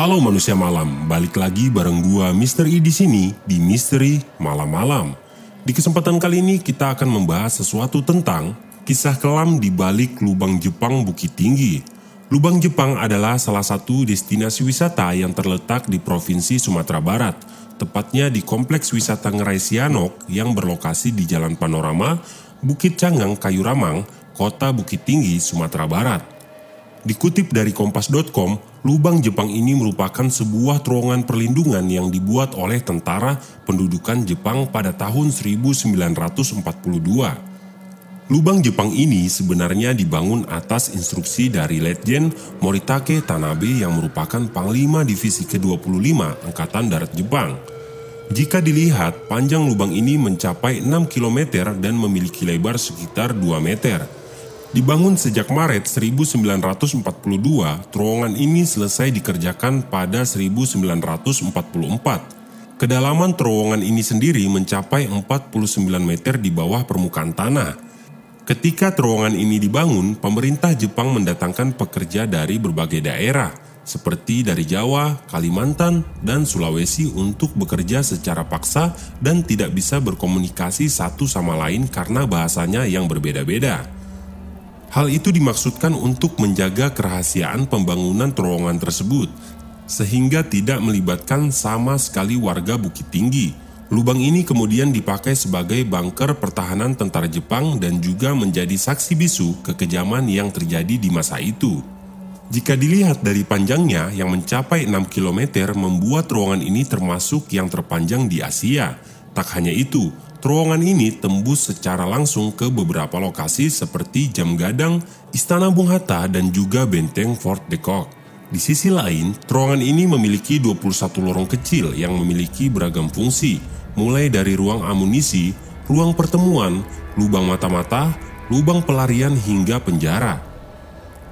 Halo manusia malam, balik lagi bareng gua Mr. E di sini di Misteri Malam-malam. Di kesempatan kali ini kita akan membahas sesuatu tentang kisah kelam di balik lubang Jepang Bukit Tinggi. Lubang Jepang adalah salah satu destinasi wisata yang terletak di Provinsi Sumatera Barat, tepatnya di Kompleks Wisata Ngerai Sianok yang berlokasi di Jalan Panorama, Bukit Canggang, Kayu Ramang, Kota Bukit Tinggi, Sumatera Barat. Dikutip dari kompas.com, lubang Jepang ini merupakan sebuah terowongan perlindungan yang dibuat oleh tentara pendudukan Jepang pada tahun 1942. Lubang Jepang ini sebenarnya dibangun atas instruksi dari Letjen Moritake Tanabe yang merupakan Panglima Divisi ke-25 Angkatan Darat Jepang. Jika dilihat, panjang lubang ini mencapai 6 km dan memiliki lebar sekitar 2 meter. Dibangun sejak Maret 1942, terowongan ini selesai dikerjakan pada 1944. Kedalaman terowongan ini sendiri mencapai 49 meter di bawah permukaan tanah. Ketika terowongan ini dibangun, pemerintah Jepang mendatangkan pekerja dari berbagai daerah, seperti dari Jawa, Kalimantan, dan Sulawesi untuk bekerja secara paksa dan tidak bisa berkomunikasi satu sama lain karena bahasanya yang berbeda-beda. Hal itu dimaksudkan untuk menjaga kerahasiaan pembangunan terowongan tersebut, sehingga tidak melibatkan sama sekali warga Bukit Tinggi. Lubang ini kemudian dipakai sebagai bunker pertahanan tentara Jepang dan juga menjadi saksi bisu kekejaman yang terjadi di masa itu. Jika dilihat dari panjangnya yang mencapai 6 km membuat terowongan ini termasuk yang terpanjang di Asia. Tak hanya itu, Terowongan ini tembus secara langsung ke beberapa lokasi seperti Jam Gadang, Istana Bung Hatta, dan juga Benteng Fort de Kock. Di sisi lain, terowongan ini memiliki 21 lorong kecil yang memiliki beragam fungsi, mulai dari ruang amunisi, ruang pertemuan, lubang mata-mata, lubang pelarian hingga penjara.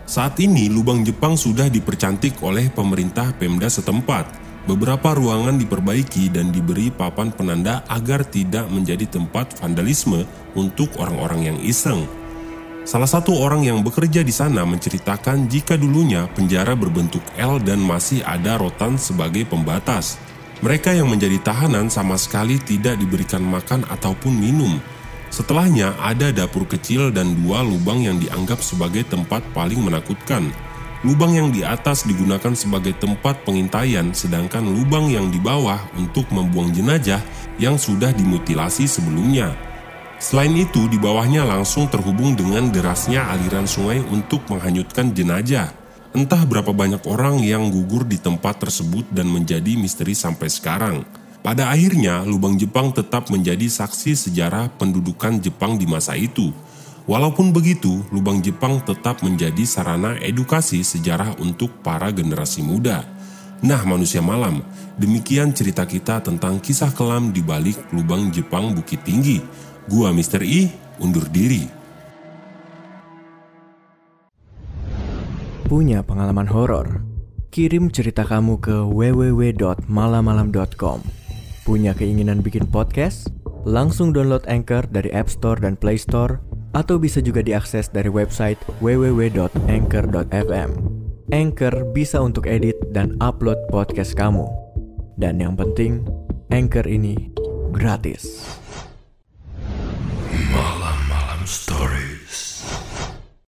Saat ini, lubang Jepang sudah dipercantik oleh pemerintah Pemda setempat, Beberapa ruangan diperbaiki dan diberi papan penanda agar tidak menjadi tempat vandalisme untuk orang-orang yang iseng. Salah satu orang yang bekerja di sana menceritakan jika dulunya penjara berbentuk L dan masih ada rotan sebagai pembatas. Mereka yang menjadi tahanan sama sekali tidak diberikan makan ataupun minum. Setelahnya ada dapur kecil dan dua lubang yang dianggap sebagai tempat paling menakutkan. Lubang yang di atas digunakan sebagai tempat pengintaian, sedangkan lubang yang di bawah untuk membuang jenazah yang sudah dimutilasi sebelumnya. Selain itu, di bawahnya langsung terhubung dengan derasnya aliran sungai untuk menghanyutkan jenazah. Entah berapa banyak orang yang gugur di tempat tersebut dan menjadi misteri sampai sekarang. Pada akhirnya, lubang Jepang tetap menjadi saksi sejarah pendudukan Jepang di masa itu – Walaupun begitu, lubang Jepang tetap menjadi sarana edukasi sejarah untuk para generasi muda. Nah, manusia malam, demikian cerita kita tentang kisah kelam di balik lubang Jepang Bukit Tinggi. Gua Mr. I, undur diri. Punya pengalaman horor? Kirim cerita kamu ke www.malamalam.com. Punya keinginan bikin podcast? Langsung download Anchor dari App Store dan Play Store atau bisa juga diakses dari website www.anchor.fm. Anchor bisa untuk edit dan upload podcast kamu. Dan yang penting, Anchor ini gratis. Malam-malam story.